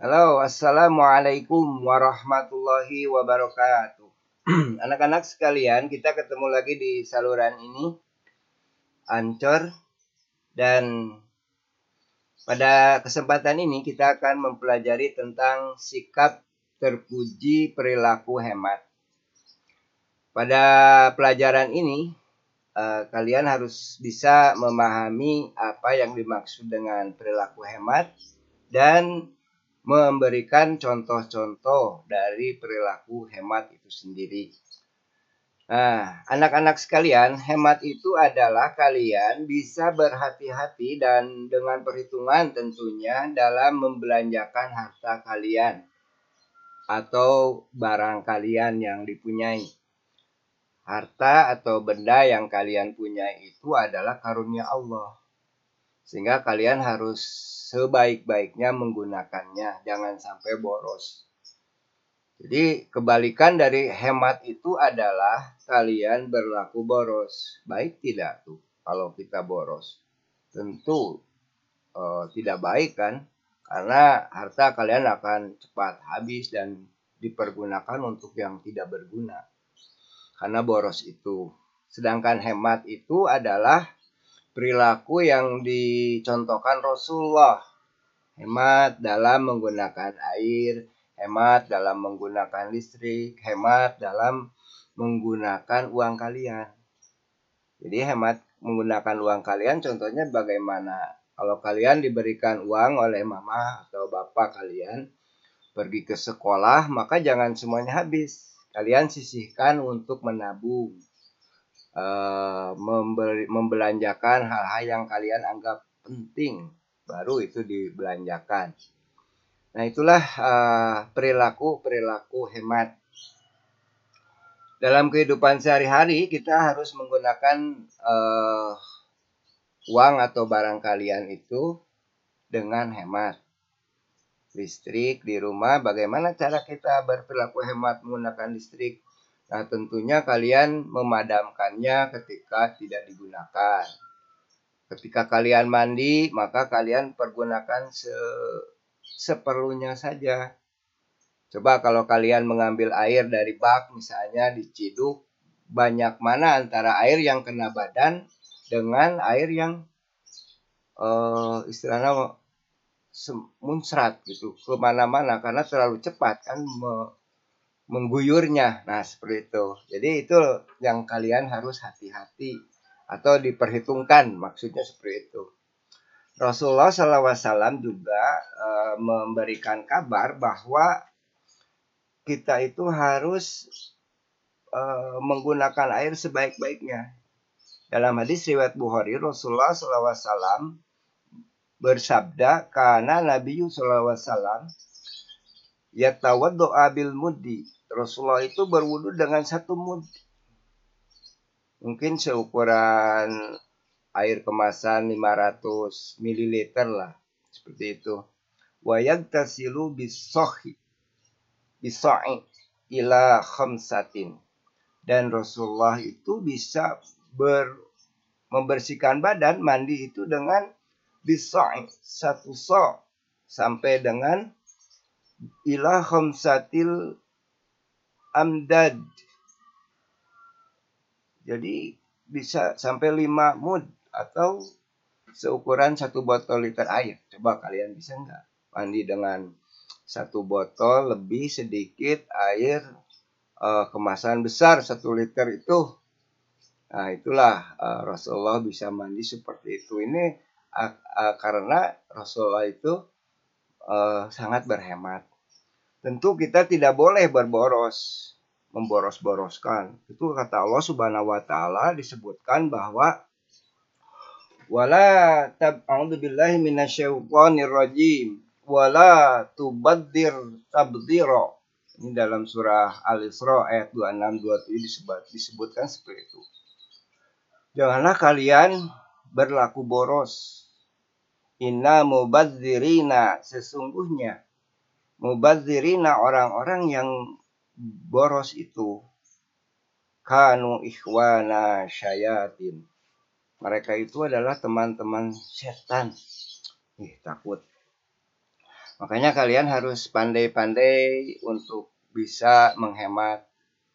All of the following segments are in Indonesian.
Halo, Assalamualaikum warahmatullahi wabarakatuh. Anak-anak sekalian, kita ketemu lagi di saluran ini, Ancor. Dan pada kesempatan ini kita akan mempelajari tentang sikap terpuji perilaku hemat. Pada pelajaran ini, eh, kalian harus bisa memahami apa yang dimaksud dengan perilaku hemat dan memberikan contoh-contoh dari perilaku hemat itu sendiri. Nah, anak-anak sekalian, hemat itu adalah kalian bisa berhati-hati dan dengan perhitungan tentunya dalam membelanjakan harta kalian atau barang kalian yang dipunyai. Harta atau benda yang kalian punya itu adalah karunia Allah. Sehingga kalian harus sebaik-baiknya menggunakannya, jangan sampai boros. Jadi kebalikan dari hemat itu adalah kalian berlaku boros. Baik tidak tuh kalau kita boros? Tentu uh, tidak baik kan? Karena harta kalian akan cepat habis dan dipergunakan untuk yang tidak berguna. Karena boros itu. Sedangkan hemat itu adalah perilaku yang dicontohkan Rasulullah. Hemat dalam menggunakan air, hemat dalam menggunakan listrik, hemat dalam menggunakan uang kalian. Jadi hemat menggunakan uang kalian contohnya bagaimana? Kalau kalian diberikan uang oleh mama atau bapak kalian pergi ke sekolah, maka jangan semuanya habis. Kalian sisihkan untuk menabung uh, memberi, membelanjakan hal-hal yang kalian anggap penting baru itu dibelanjakan. Nah itulah uh, perilaku perilaku hemat. Dalam kehidupan sehari-hari kita harus menggunakan uh, uang atau barang kalian itu dengan hemat. Listrik di rumah, bagaimana cara kita berperilaku hemat menggunakan listrik? Nah, tentunya kalian memadamkannya ketika tidak digunakan. Ketika kalian mandi, maka kalian pergunakan se seperlunya saja. Coba kalau kalian mengambil air dari bak misalnya diciduk, banyak mana antara air yang kena badan dengan air yang uh, istilahnya muncrat gitu ke mana-mana karena terlalu cepat kan mengguyurnya. Nah, seperti itu. Jadi itu yang kalian harus hati-hati atau diperhitungkan maksudnya seperti itu. Rasulullah SAW juga e, memberikan kabar bahwa kita itu harus e, menggunakan air sebaik-baiknya. Dalam hadis riwayat Bukhari, Rasulullah SAW bersabda, karena Nabi SAW yatawaddu abil mudi Rasulullah itu berwudu dengan satu mud. Mungkin seukuran air kemasan 500 ml lah. Seperti itu. Wayag tasilu bisohi. Biso'i ila khamsatin. Dan Rasulullah itu bisa ber, membersihkan badan mandi itu dengan biso'i. Satu so sampai dengan ila khamsatil amdad. Jadi bisa sampai 5 mud atau seukuran satu botol liter air. Coba kalian bisa nggak mandi dengan satu botol lebih sedikit air uh, kemasan besar satu liter itu. Nah itulah uh, Rasulullah bisa mandi seperti itu. Ini uh, karena Rasulullah itu uh, sangat berhemat. Tentu kita tidak boleh berboros, memboros-boroskan. Itu kata Allah Subhanahu wa taala disebutkan bahwa wala tab'udzu billahi minasyaitonir rajim wala tubaddir tabdira. Ini dalam surah Al-Isra ayat 26 27 disebut, disebutkan seperti itu. Janganlah kalian berlaku boros. Inna mubadzirina sesungguhnya mubazirina orang-orang yang boros itu. Kanu ikhwana syayatin. Mereka itu adalah teman-teman setan. Ih takut. Makanya kalian harus pandai-pandai untuk bisa menghemat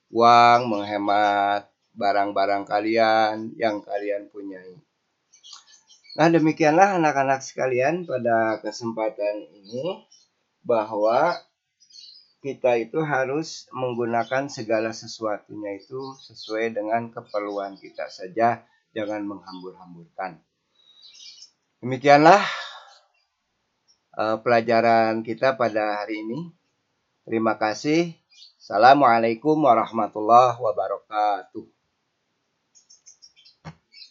uang, menghemat barang-barang kalian yang kalian punyai. Nah, demikianlah anak-anak sekalian pada kesempatan ini bahwa kita itu harus menggunakan segala sesuatunya itu sesuai dengan keperluan kita saja, jangan menghambur-hamburkan. Demikianlah uh, pelajaran kita pada hari ini. Terima kasih. Assalamualaikum warahmatullahi wabarakatuh.